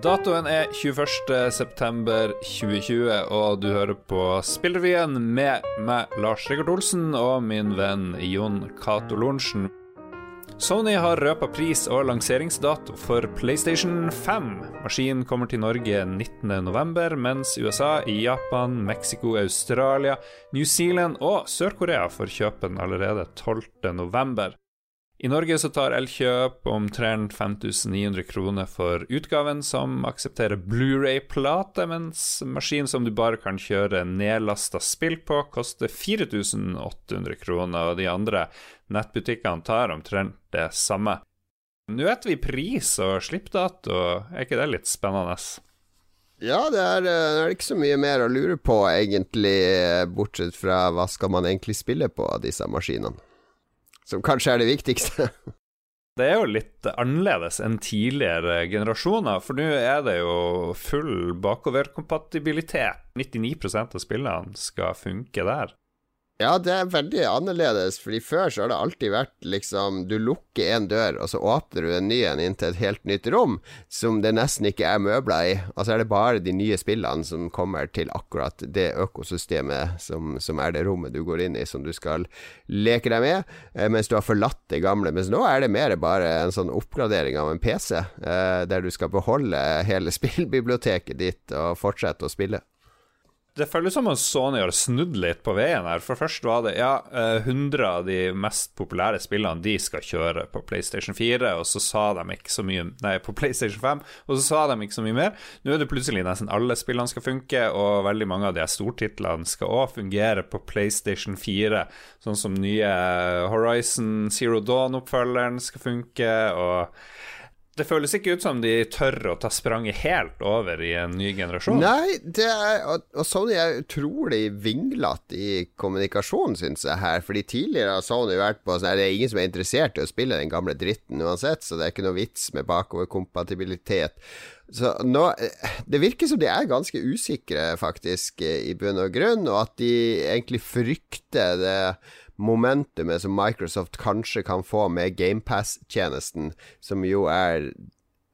Datoen er 21.9.2020, og du hører på Spillrevyen med meg, Lars Rikard Olsen, og min venn Jon Cato Lorentzen. Sony har røpa pris og lanseringsdato for PlayStation 5. Maskinen kommer til Norge 19.11, mens USA, Japan, Mexico, Australia, New Zealand og Sør-Korea får kjøpe den allerede 12.11. I Norge så tar Elkjøp omtrent 5900 kroner for utgaven, som aksepterer Blu-ray-plate, mens maskin som du bare kan kjøre nedlasta spill på, koster 4800 kroner, og de andre nettbutikkene tar omtrent det samme. Nå vet vi pris og slippdato, er ikke det litt spennende? Ja, det er, det er, ikke så mye mer å lure på, egentlig, bortsett fra hva skal man egentlig spille på av disse maskinene. Som kanskje er det viktigste. det er jo litt annerledes enn tidligere generasjoner, for nå er det jo full bakoverkompatibilitet. 99% av spillene skal funke der. Ja, det er veldig annerledes, fordi før så har det alltid vært liksom Du lukker en dør, og så åpner du en ny en inn til et helt nytt rom som det nesten ikke er møbler i. Og så er det bare de nye spillene som kommer til akkurat det økosystemet som, som er det rommet du går inn i, som du skal leke deg med, eh, mens du har forlatt det gamle. Mens nå er det mer bare en sånn oppgradering av en PC, eh, der du skal beholde hele spillbiblioteket ditt og fortsette å spille. Det føles som om Sony har snudd litt på veien her. For først var det ja, 100 eh, av de mest populære spillene de skal kjøre på PlayStation 4, og så sa de ikke så mye Nei, på PlayStation 5, og så sa de ikke så mye mer. Nå er det plutselig nesten alle spillene skal funke, og veldig mange av de stortitlene skal òg fungere på PlayStation 4, sånn som nye Horizon Zero Dawn-oppfølgeren skal funke, og det føles ikke ut som de tør å ta spranget helt over i en ny generasjon. Nei, er, og, Sony er utrolig vinglete i kommunikasjonen, syns jeg, her. Fordi tidligere har Sony vært på sånn Det er ingen som er interessert i å spille den gamle dritten uansett, så det er ikke noe vits med bakoverkompatibilitet. Så nå Det virker som de er ganske usikre, faktisk, i bunn og grunn, og at de egentlig frykter det momentumet som Microsoft kanskje kan få med GamePass-tjenesten, som jo er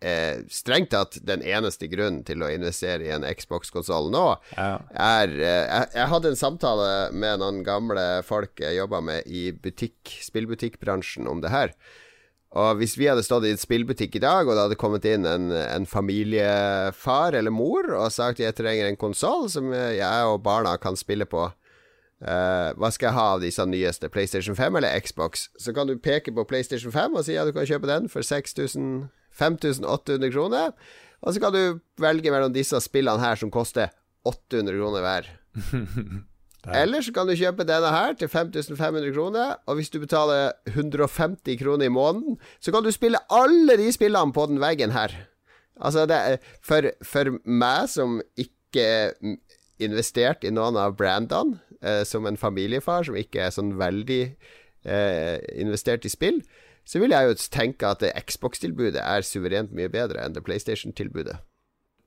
eh, strengt tatt den eneste grunnen til å investere i en Xbox-konsoll nå, ja. er eh, jeg, jeg, hadde en samtale med noen gamle folk jeg jobba med i butikk, spillbutikkbransjen om det her. Og hvis vi hadde stått i en spillbutikk i dag, og det hadde kommet inn en, en familiefar eller mor og sagt jeg trenger en konsoll som jeg og barna kan spille på, Uh, hva skal jeg ha av disse nyeste, PlayStation 5 eller Xbox? Så kan du peke på PlayStation 5 og si at du kan kjøpe den for 5800 kroner. Og så kan du velge mellom disse spillene her som koster 800 kroner hver. eller så kan du kjøpe denne her til 5500 kroner, og hvis du betaler 150 kroner i måneden, så kan du spille alle de spillene på den veggen her. Altså, det er for, for meg som ikke investert i noen av brandene, eh, som en familiefar som ikke er sånn veldig eh, investert i spill, så vil jeg jo tenke at Xbox-tilbudet er suverent mye bedre enn det PlayStation-tilbudet.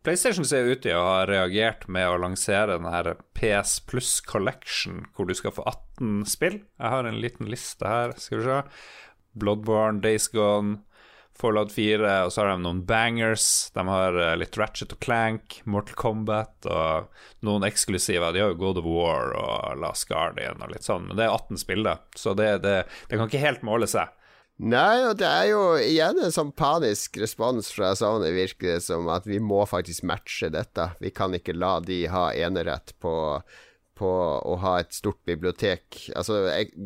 PlayStation ser ut til å ha reagert med å lansere den her PS Plus Collection, hvor du skal få 18 spill. Jeg har en liten liste her, skal vi se. Bloodborne, Days Gone, Fallout 4, og så har de noen bangers. De har eh, litt Ratchet og Clank, Mortal Kombat og noen eksklusive. De har jo God of War og Last Guardian og litt sånn, men det er 18 spill, da. Så det, det, det kan ikke helt måle seg. Nei, og det er jo igjen en sånn panisk respons fra Sony, virker det som, at vi må faktisk matche dette. Vi kan ikke la de ha enerett på på å ha et stort bibliotek. Altså,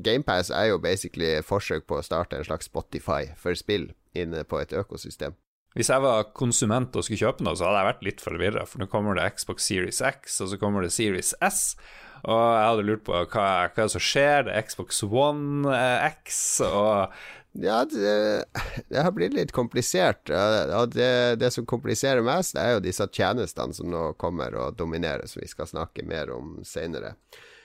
GamePass er jo basically forsøk på å starte en slags Spotify for spill inne på et økosystem. Hvis jeg var konsument og skulle kjøpe noe, så hadde jeg vært litt forvirra, for nå kommer det Xbox Series X, og så kommer det Series S, og jeg hadde lurt på hva, hva som skjer, det er Xbox One eh, X, og ja, det, det, har blitt litt komplisert. Og det, det, som kompliserer mest, er jo disse tjenestene som nå kommer og dominerer, som vi skal snakke mer om seinere.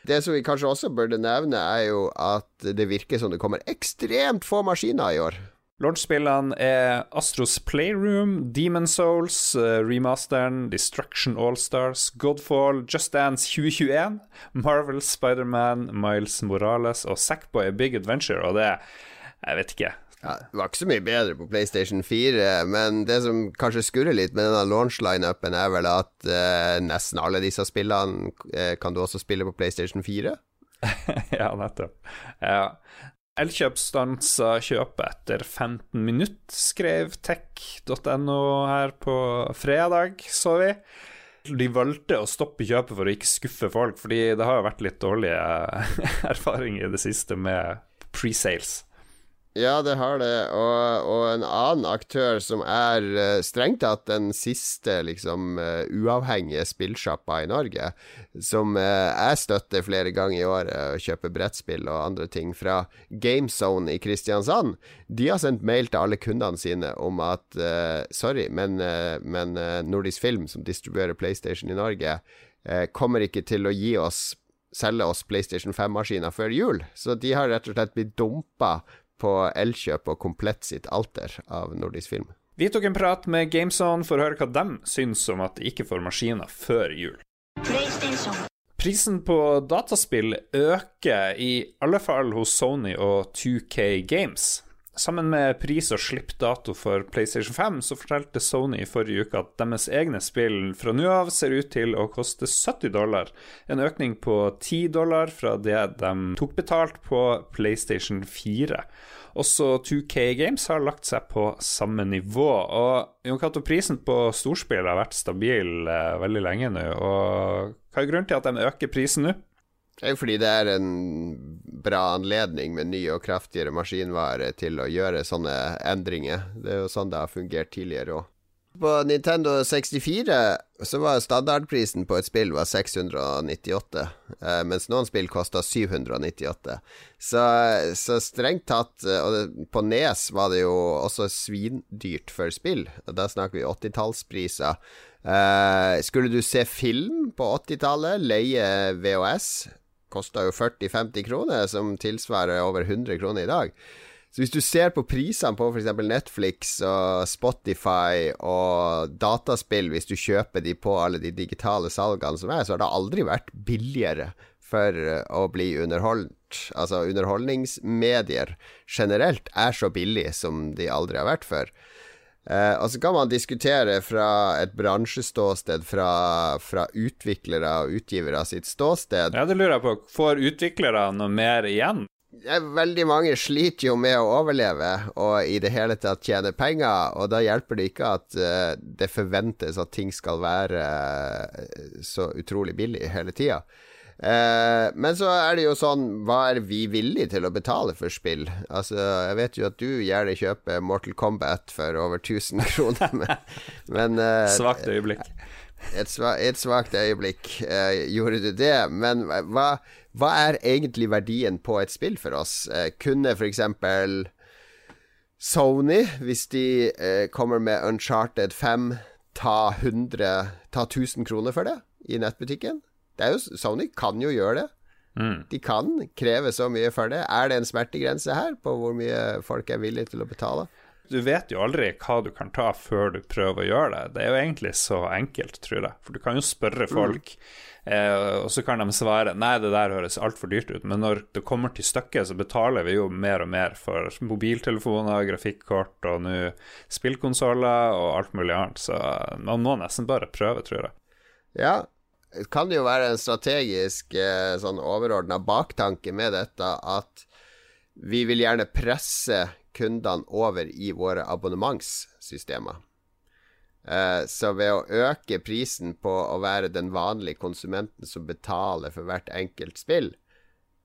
Det som vi kanskje også burde nevne, er jo at det virker som det kommer ekstremt få maskiner i år. Launchspillene er Astros Playroom, Demon Souls, uh, remasteren, Destruction Allstars, Godfall, Just Dance 2021, Marvel, Spiderman, Miles Morales og Sackboy Big Adventure, og det Jeg vet ikke. Ja, det var ikke så mye bedre på PlayStation 4, men det som kanskje skurrer litt med denne launch-lineupen, er vel at uh, nesten alle disse spillene uh, kan du også spille på PlayStation 4. ja, nettopp. Ja. Elkjøp stansa kjøpet etter 15 minutter, skrev tech.no her på fredag, så vi. De valgte å stoppe kjøpet for å ikke skuffe folk, fordi det har jo vært litt dårlige erfaringer i det siste med presales. Ja, det har det. Og, og en annen aktør som er uh, strengt tatt den siste liksom uh, uavhengige spillsjappa i Norge, som uh, jeg støtter flere ganger i året og kjøper brettspill og andre ting fra GameZone i Kristiansand, de har sendt mail til alle kundene sine om at sorry, men, men Nordisk Film, som distribuerer PlayStation i Norge, kommer ikke til å gi oss selge oss PlayStation 5-maskiner før jul. Så de har rett og slett blitt dumpa på Elkjøp og Komplett sitt alter av nordisk film. Vi tok en prat med GameZone for å høre hva de syns om at de ikke får maskiner før jul. Prisen på dataspill øker, i alle fall hos Sony og 2K Games. Sammen med pris- og slippdato for PlayStation 5 så fortalte Sony i forrige uke at deres egne spill fra nå av ser ut til å koste 70 dollar. En økning på 10 dollar fra det de tok betalt på PlayStation 4. Også 2K Games har lagt seg på samme nivå. Og Jon Cato, prisen på storspill har vært stabil eh, veldig lenge nå. Og hva er grunnen til at de øker prisen nå? Det er jo fordi det er en bra anledning med ny og kraftigere maskinvare til å gjøre sånne endringer. Det er jo sånn det har fungert tidligere òg. På Nintendo 64 så var standardprisen på et spill var 698, eh, mens noen spill kosta 798. Så, så, strengt tatt eh, Og på Nes var det jo også svindyrt for spill. Da snakker vi 80-tallspriser. Eh, skulle du se film på 80-tallet, leie VHS kosta jo 40-50 kroner, som tilsvarer over 100 kroner i dag. Så hvis du ser på prisene på f.eks. Netflix og Spotify og dataspill, hvis du kjøper de på alle de digitale salgene som er, så har det aldri vært billigere for å bli underholdt. Altså underholdningsmedier generelt er så billig som de aldri har vært før. Eh, og så kan man diskutere fra et bransjeståsted, fra, fra utviklere og utgivere sitt ståsted. Ja, det lurer jeg på. Får utviklere noe mer igjen? Veldig mange sliter jo med å overleve og i det hele tatt tjene penger, og da hjelper det ikke at uh, det forventes at ting skal være uh, så utrolig billig hele tida. Eh, men så er det jo sånn Hva er vi villige til å betale for spill? Altså, jeg vet jo at du gjerne kjøper Mortal Kombat for over 1000 kroner, men, men eh, Svakt øyeblikk. Et, sva, et svakt øyeblikk eh, gjorde du det. Men hva, hva, er egentlig verdien på et spill for oss? Eh, kunne f.eks. Sony, hvis de eh, kommer med Uncharted 5, ta 100 Ta 1000 kroner for det i nettbutikken? Det jo, Sony kan jo gjøre det. Mm. De kan kreve så mye for det. Er det en smertegrense her på hvor mye folk er villige til å betale? Du vet jo aldri hva du kan ta før du prøver å gjøre det. Det er jo egentlig så enkelt, tror jeg. For du kan jo spørre mm. folk, mm. eh, og så kan de svare nei, det der høres altfor dyrt ut. Men når det kommer til stykket, så betaler vi jo mer og mer for mobiltelefoner, grafikkort og nå spillkonsoller og alt mulig annet. Så man må nesten bare prøve, tror jeg. Ja, kan jo være en strategisk eh, sånn overordna baktanke med dette at vi vil gjerne presse kundene over i våre abonnementssystemer. Eh, så ved å øke prisen på å være den vanlige konsumenten som betaler for hvert enkelt spill,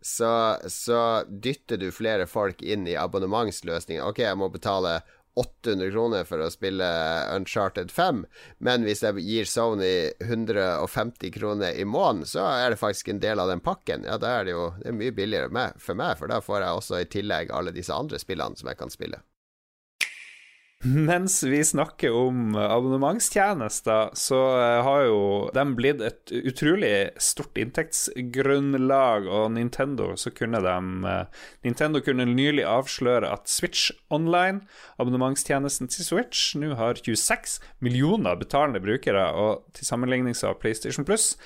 så, så dytter du flere folk inn i abonnementsløsninger. Ok, jeg må betale 800 kroner for å spille Uncharted 5, men hvis jeg gir Sony 150 kroner i måneden, så er det faktisk en del av den pakken. Ja, da er det jo det er mye billigere for meg, for da får jeg også i tillegg alle disse andre spillene som jeg kan spille. Mens vi snakker om abonnementstjenester, så eh, har jo de blitt et utrolig stort inntektsgrunnlag, og Nintendo så kunne de eh, Nintendo kunne nylig avsløre at Switch Online, abonnementstjenesten til Switch, nå har 26 millioner betalende brukere, og til sammenligning så har PlayStation Plus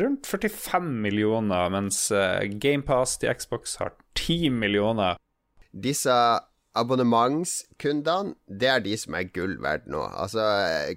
rundt 45 millioner, mens eh, GamePass til Xbox har 10 millioner. Disse abonnementskundene, det er de som er gull verdt nå. Altså,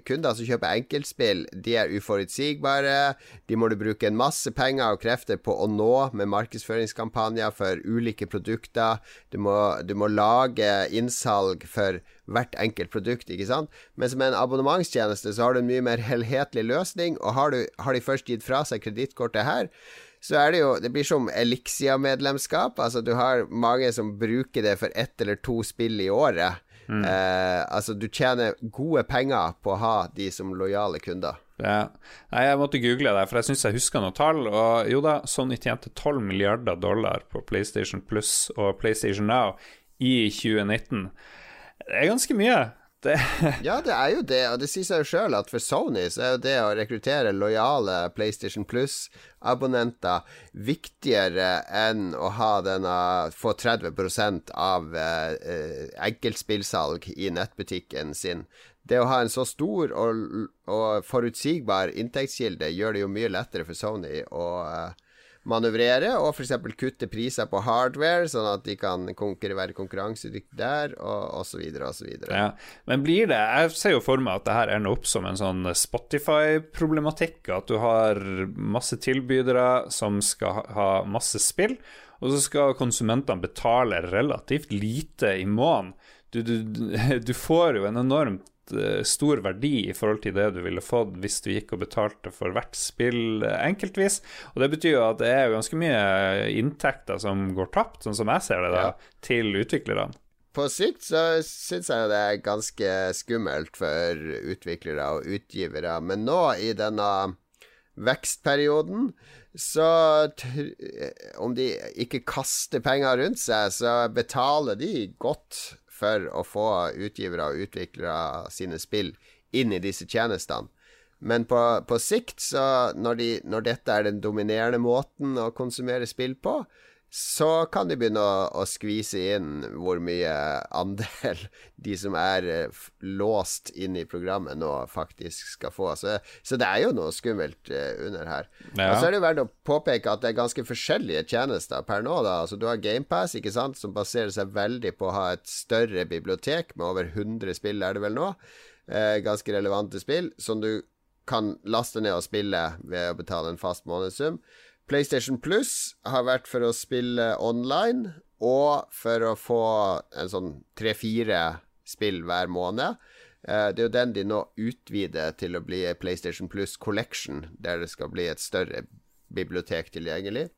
kunder som kjøper enkeltspill, de er uforutsigbare. De må du bruke en masse penger og krefter på å nå med markedsføringskampanjer for ulike produkter. Du må, du må lage innsalg for hvert enkelt produkt, ikke sant. Men som en abonnementstjeneste så har du en mye mer helhetlig løsning, og har, du, har de først gitt fra seg kredittkortet her, så er det jo Det blir som Elixia-medlemskap. Altså, du har mange som bruker det for ett eller to spill i året. Mm. Eh, altså, du tjener gode penger på å ha de som lojale kunder. Ja. Nei, jeg måtte google det, for jeg syns jeg husker noen tall. Og jo da, Sony tjente 12 milliarder dollar på PlayStation Plus og PlayStation Now i 2019. Det er ganske mye. Det. ja, det er jo det, og det sier seg jo sjøl at for Sony så er jo det å rekruttere lojale PlayStation Plus-abonnenter viktigere enn å ha denne få 30% av eh, enkeltspillsalg i nettbutikken sin. Det å ha en så stor og, og forutsigbar inntektskilde gjør det jo mye lettere for Sony å eh, manøvrere, og f.eks. kutte priser på hardware, sånn at de kan konkurre, være konkurransedyktige der, og osv. osv. Ja. Men blir det Jeg ser jo for meg at det her ender opp som en sånn Spotify-problematikk, at du har masse tilbydere som skal ha masse spill, og så skal konsumentene betale relativt lite i måneden. Du, du, du får jo en enormt stor verdi i forhold til det du ville fått hvis du gikk og betalte for hvert spill enkeltvis. Og det betyr jo at det er ganske mye inntekter som går tapt, sånn som jeg ser det, da, ja. til utviklerne. På sikt så syns jeg det er ganske skummelt for utviklere og utgivere, men nå i denne vekstperioden så om de ikke kaster penger rundt seg, så betaler de godt for å få utgivere og utviklere sine spill inn i disse tjenestene. Men på, på sikt, så når, de, når, dette er den dominerende måten å konsumere spill på, så kan de begynne å, å skvise inn hvor mye andel de som er uh, låst inn i programmet nå, faktisk skal få. Så, så det er jo noe skummelt uh, under her. Ja. Og så er det verdt å påpeke at det er ganske forskjellige tjenester per nå. da Altså Du har GamePass, ikke sant, som baserer seg veldig på å ha et større bibliotek med over 100 spill, er det vel nå. Eh, ganske relevante spill som du kan laste ned og spille ved å betale en fast månedssum. PlayStation Plus har vært for å spille online og for å få en sånn tre-fire spill hver måned. Uh, det er jo den de nå utvider til å bli PlayStation Plus Collection, der det skal bli et større bibliotek tilgjengelig.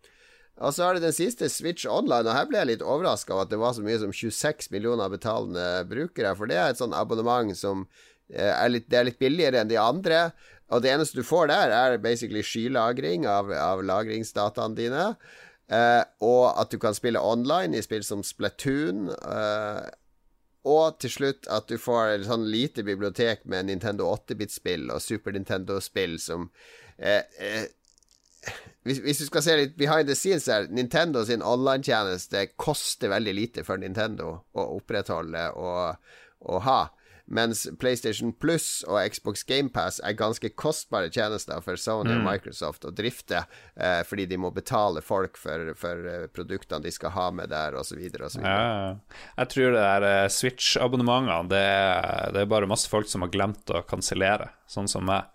Og så har det den siste, Switch Online, og her ble jeg litt overraska over at det var så mye som 26 millioner betalende brukere, for det er et sånn abonnement som uh, er litt, det er litt billigere enn de andre. Og det eneste du får der, er basically skylagring av, av lagringsdataene dine. Uh, og at du kan spille online i spill som Splatoon. Uh, og til slutt at du får et sånn lite bibliotek med Nintendo 8-bit-spill og Super Nintendo-spill som uh, hvis, hvis, du skal se litt behind the scenes her, Nintendo sin online-tjeneste koster veldig lite for Nintendo å opprettholde og, og ha. Mens PlayStation Plus og Xbox GamePass er ganske kostbare tjenester for Sony mm. og Microsoft å drifte, eh, fordi de må betale folk for, for uh, produktene de skal ha med der, osv. osv. Ja, jeg tror det der uh, Switch-abonnementene, det, det, er bare masse folk som har glemt å kansellere, sånn som meg.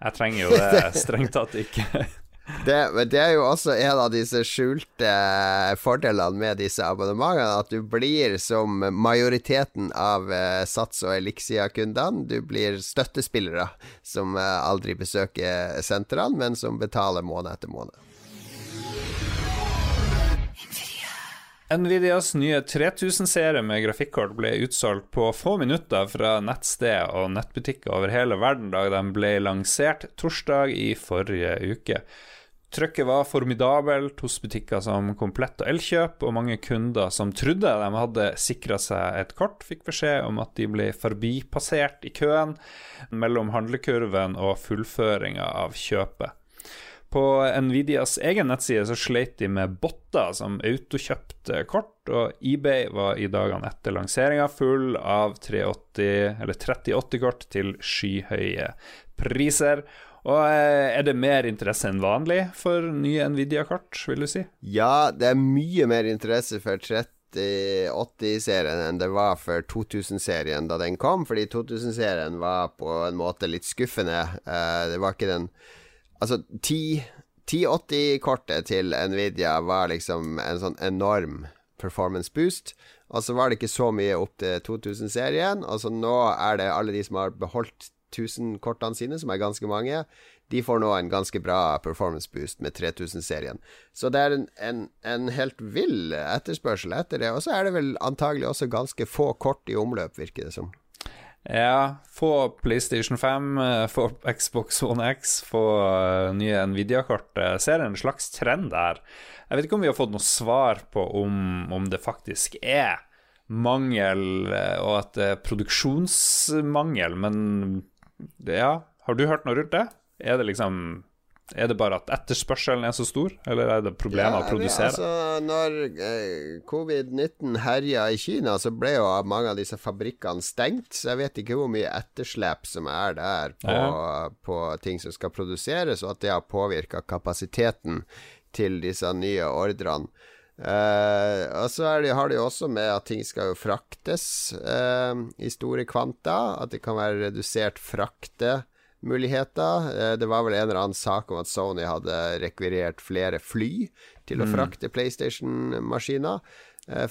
Jeg trenger jo det strengt tatt ikke. Det, det, er jo også en av disse skjulte fordelene med disse abonnementene. At du blir som majoriteten av uh, Sats og Elixia-kundene. Du blir støttespillere som uh, aldri besøker sentrene, men som betaler måned etter måned. Nvidias nye 3000-serie med grafikkort ble utsolgt på få minutter fra nettsted og nettbutikker over hele verden da den ble lansert torsdag i forrige uke. Trykket var formidabelt hos butikker som Komplett og Elkjøp, og mange kunder som trodde de hadde sikra seg et kort, fikk beskjed om at de ble forbipassert i køen mellom handlekurven og fullføringa av kjøpet. På Nvidias egen nettside så sleit de med botter som autokjøpte kort, og eBay var i dagene etter lanseringa full av 380, 3080-kort til skyhøye priser. Og eh, Er det mer interesse enn vanlig for nye Nvidia-kart, vil du si? Ja, det er mye mer interesse for 30 1080-serien enn det var for 2000-serien da den kom, fordi 2000-serien var på en måte litt skuffende. Uh, det var ikke den Altså, 1080-kortet til Nvidia var liksom en sånn enorm performance boost. Og så var det ikke så mye opp til 2000-serien. Altså nå er det alle de som har beholdt 1000-kortene sine, som er ganske mange, de får nå en ganske bra performance boost med 3000-serien. Så det er en, en, en, helt vill etterspørsel etter det. Og så er det vel antagelig også ganske få kort i omløp, virker det som. Ja, få PlayStation 5, eh, få Xbox One X, få uh, nye Nvidia-kort. Ser en slags trend der. Jeg vet ikke om vi har fått noe svar på om, om det faktisk er mangel, eh, og at det er produksjonsmangel, men ja, har du hørt noe rundt det? Er det liksom er det bare at etterspørselen er så stor, eller er det problemer ja, å produsere? Altså, når eh, covid-19 herja i Kina, så ble jo mange av disse fabrikkene stengt. Så jeg vet ikke hvor mye etterslep som er der på, ja. på ting som skal produseres, og at det har påvirka kapasiteten til disse nye ordrene. Uh, og så det, har det jo også med at ting skal jo fraktes uh, i store kvanta. At det kan være redusert fraktemuligheter. Uh, det var vel en eller annen sak om at Sony hadde rekvirert flere fly til å mm. frakte PlayStation-maskiner.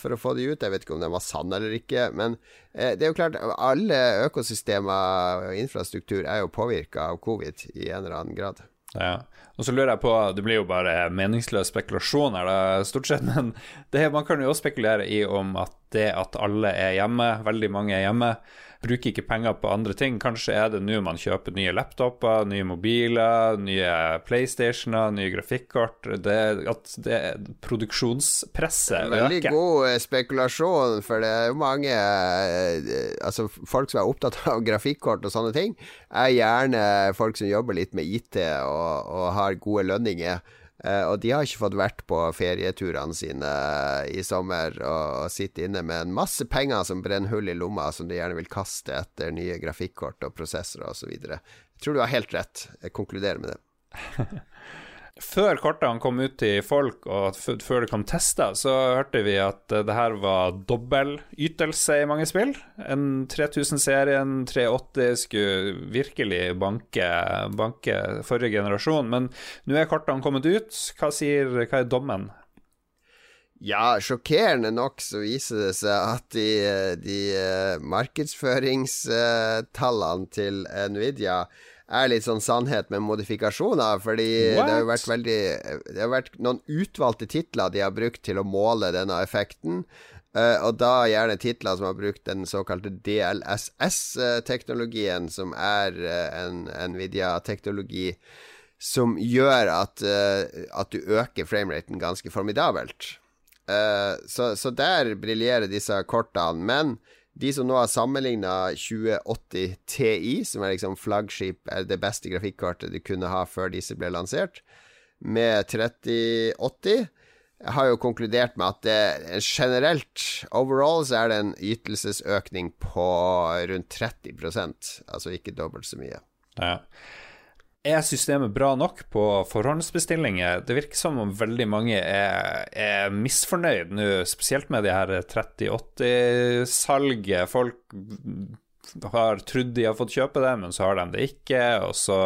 For å få de ut. Jeg vet ikke om den var sann eller ikke. Men det er jo klart, alle økosystemer og infrastruktur er jo påvirka av covid i en eller annen grad. Ja. Og så lurer jeg på Det blir jo bare meningsløs spekulasjon her, da, stort sett. Men det, man kan jo også spekulere i om at det at alle er hjemme, veldig mange er hjemme, bruker ikke penger på andre ting. Kanskje er det nå man kjøper nye laptoper, nye mobiler, nye PlayStationer, nye grafikkort. Det, at det produksjonspresset øker. Veldig god eh, spekulasjon, for det er jo mange eh, Altså, folk som er opptatt av grafikkort og sånne ting, er gjerne folk som jobber litt med IT og, og har gode lønninger. Uh, og de har ikke fått vært på ferieturene sine uh, i sommer og, og sitter inne med en masse penger som brenner hull i lomma, som de gjerne vil kaste etter nye grafikkort og prosessorer osv. Jeg tror du har helt rett. Jeg konkluderer med det. Før kortene kom ut til folk, og før det kom tester, så hørte vi at eh, det her var dobbel ytelse i mange spill. En 3000-serien, 380, skulle virkelig banke, banke forrige generasjon. Men nå er kortene kommet ut. Hva, sier, hva er dommen? Ja, sjokkerende nok så viser det seg at de, de uh, markedsføringstallene til Nvidia er litt sånn sannhet med modifikasjoner. Fordi What? det har jo vært veldig Det har vært noen utvalgte titler de har brukt til å måle denne effekten. Uh, og da gjerne titler som har brukt den såkalte DLSS-teknologien, som er uh, en Nvidia-teknologi som gjør at, uh, at du øker frameraten ganske formidabelt. så, så der briljerer disse kortene. Men de som nå har sammenligna 2080 TI, som er liksom flaggskip, det beste grafikkortet du kunne ha før disse ble lansert, med 3080, har jo konkludert med at det generelt, overall, så er det en ytelsesøkning på rundt 30% altså ikke dobbelt så mye. Ja. Er systemet bra nok på forhåndsbestillinger? Det virker som om veldig mange er, er misfornøyd nå, spesielt med de her 3080-salget. Folk har trodd de har fått kjøpe det, men så har de det ikke. Og så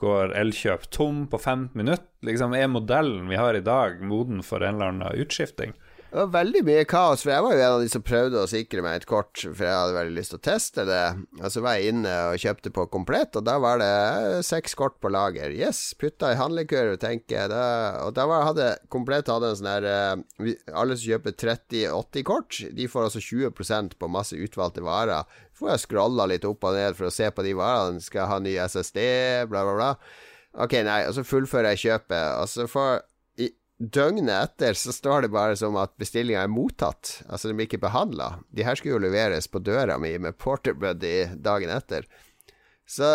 går Elkjøp tom på 15 minutter. Liksom, er modellen vi har i dag, moden for en eller annen utskifting? Det var veldig mye kaos, for jeg var jo en av de som prøvde å sikre meg et kort, for jeg hadde veldig lyst til å teste det. Og så var jeg inne og kjøpte på komplett, og da var det seks kort på lager. Yes, putta i handlekurv, tenker jeg. Da, og da var, hadde komplett hadde en sånn her uh, Alle som kjøper 30-80-kort, de får altså 20% på masse utvalgte varer. Så får jeg scrolla litt opp og ned for å se på de varene. Skal jeg ha ny SSD, bla, bla, bla. Ok, nei, og så fullfører jeg kjøpet, og så får døgnet etter så står det bare som at bestillinga er mottatt. Altså, de blir ikke behandla. De her skulle jo leveres på døra mi med Porterbuddy dagen etter. Så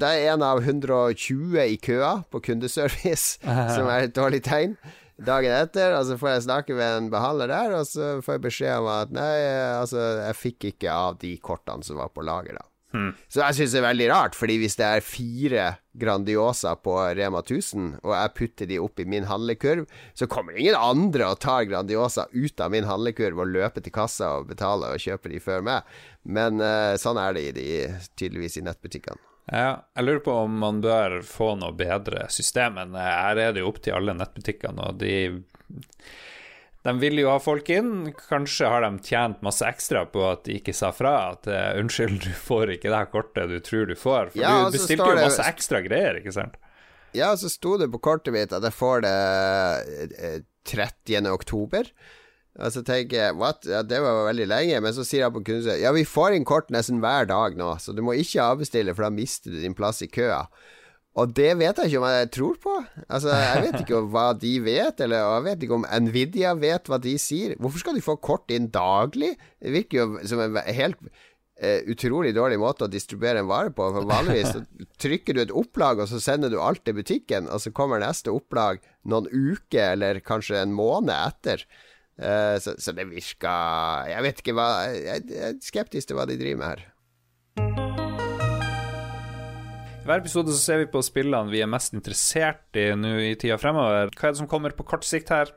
det er en av 120 i køa på kundeservice, som er et dårlig tegn. Dagen etter, og så får jeg snakke med en behandler der, og så får jeg beskjed om at nei, altså, jeg fikk ikke av de kortene som var på lager, da. Så jeg syns det er veldig rart, fordi hvis det er fire Grandiosa på Rema 1000, og jeg putter de opp i min handlekurv, så kommer ingen andre og tar Grandiosa ut av min handlekurv og løper til kassa og betaler og kjøper de før meg. Men uh, sånn er det i de, tydeligvis i nettbutikkene. Ja, jeg lurer på om man bør få noe bedre system. Men her er det jo opp til alle nettbutikkene, og de de vil jo ha folk inn. Kanskje har de tjent masse ekstra på at de ikke sa fra at uh, 'unnskyld, du får ikke det her kortet du tror du får'. For ja, du bestilte jo masse det... ekstra greier, ikke sant? Ja, så sto det på kortet mitt at jeg får det 30. Eh, oktober. Og så tenker jeg what? Ja, det var veldig lenge. Men så sier jeg på kundeservice ja, vi får inn kort nesten hver dag nå, så du må ikke avbestille, for da mister du din plass i køa. Og det vet jeg ikke om jeg tror på. Altså, Jeg vet ikke hva de vet, eller jeg vet ikke om Nvidia vet hva de sier. Hvorfor skal de få kort inn daglig? Det virker jo som en helt uh, utrolig dårlig måte å distribuere en vare på. For Vanligvis så trykker du et opplag, og så sender du alt til butikken, og så kommer neste opplag noen uker, eller kanskje en måned etter. Uh, så, så, det virker Jeg vet ikke hva Jeg er skeptisk til hva de driver med her. Hver episode så ser vi på spillene vi er mest interessert i nå i tida fremover. Hva er det som kommer på kort sikt her?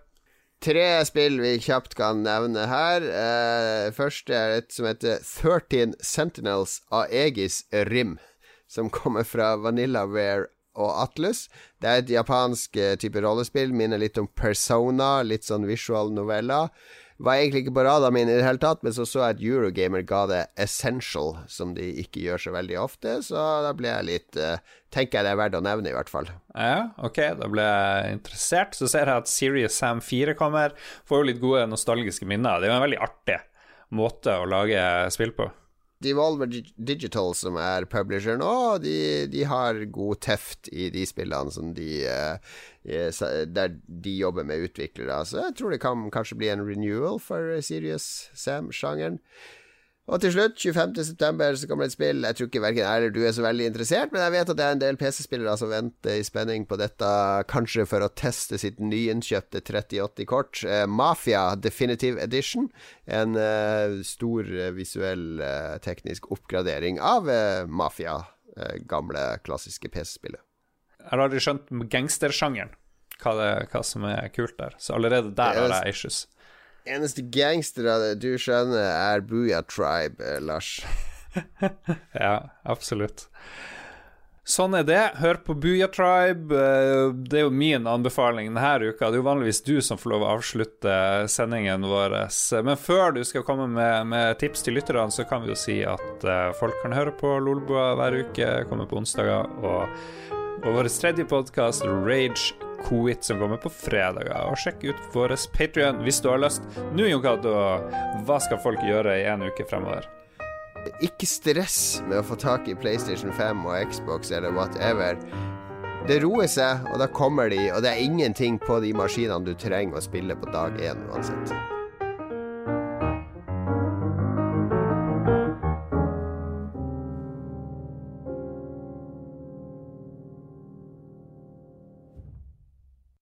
Tre spill vi kjapt kan nevne her. Uh, først er et som heter 13 Sentinels av Egis Rim. Som kommer fra Vanillaware og Atlus. Det er et japansk eh, type rollespill. Minner litt om Persona, litt sånn visual noveller. Var egentlig ikke på radaren min i det hele tatt, men så så jeg at Eurogamer ga det Essential, som de ikke gjør så veldig ofte, så da ble jeg litt uh, Tenker jeg det er verdt å nevne, i hvert fall. Ja, ok, da ble jeg interessert. Så ser jeg at Serious Sam 4 kommer. Får jo litt gode nostalgiske minner. Det er jo en veldig artig måte å lage spill på. Devolver Digital, som er publisheren, og de, de har god teft i de spillene som de uh, Der de jobber med utviklere. Så jeg tror det kan kanskje bli en renewal for Serious Sam-sjangeren. Og til slutt, 25.9, så kommer det et spill. Jeg tror ikke verken jeg eller du er så veldig interessert, men jeg vet at det er en del PC-spillere som venter i spenning på dette, kanskje for å teste sitt nyinnkjøpte 3080-kort. Eh, Mafia Definitive Edition. En eh, stor eh, visuell eh, teknisk oppgradering av eh, Mafia, eh, gamle, klassiske PC-spillet. Jeg har aldri skjønt gangstersjangeren, hva, hva som er kult der. Så allerede der har jeg issues. Eneste gangstere du skjønner, er Booyah Tribe, eh, Lars. ja, absolutt. Sånn er det. Hør på Booyah Tribe. Eh, det er jo min anbefaling denne uka. Det er jo vanligvis du som får lov å avslutte sendingen vår. Men før du skal komme med, med tips til lytterne, så kan vi jo si at folk kan høre på Lolboa hver uke, kommer på onsdager. Og, og vår tredje podkast, Rage Quit, som kommer på fredager. Og sjekk ut vår Patrion hvis du har lyst. Nå, Jon Cato, hva skal folk gjøre i en uke fremover? Ikke stress med å få tak i PlayStation 5 og Xbox eller whatever. Det roer seg, og da kommer de, og det er ingenting på de maskinene du trenger å spille på dag én uansett.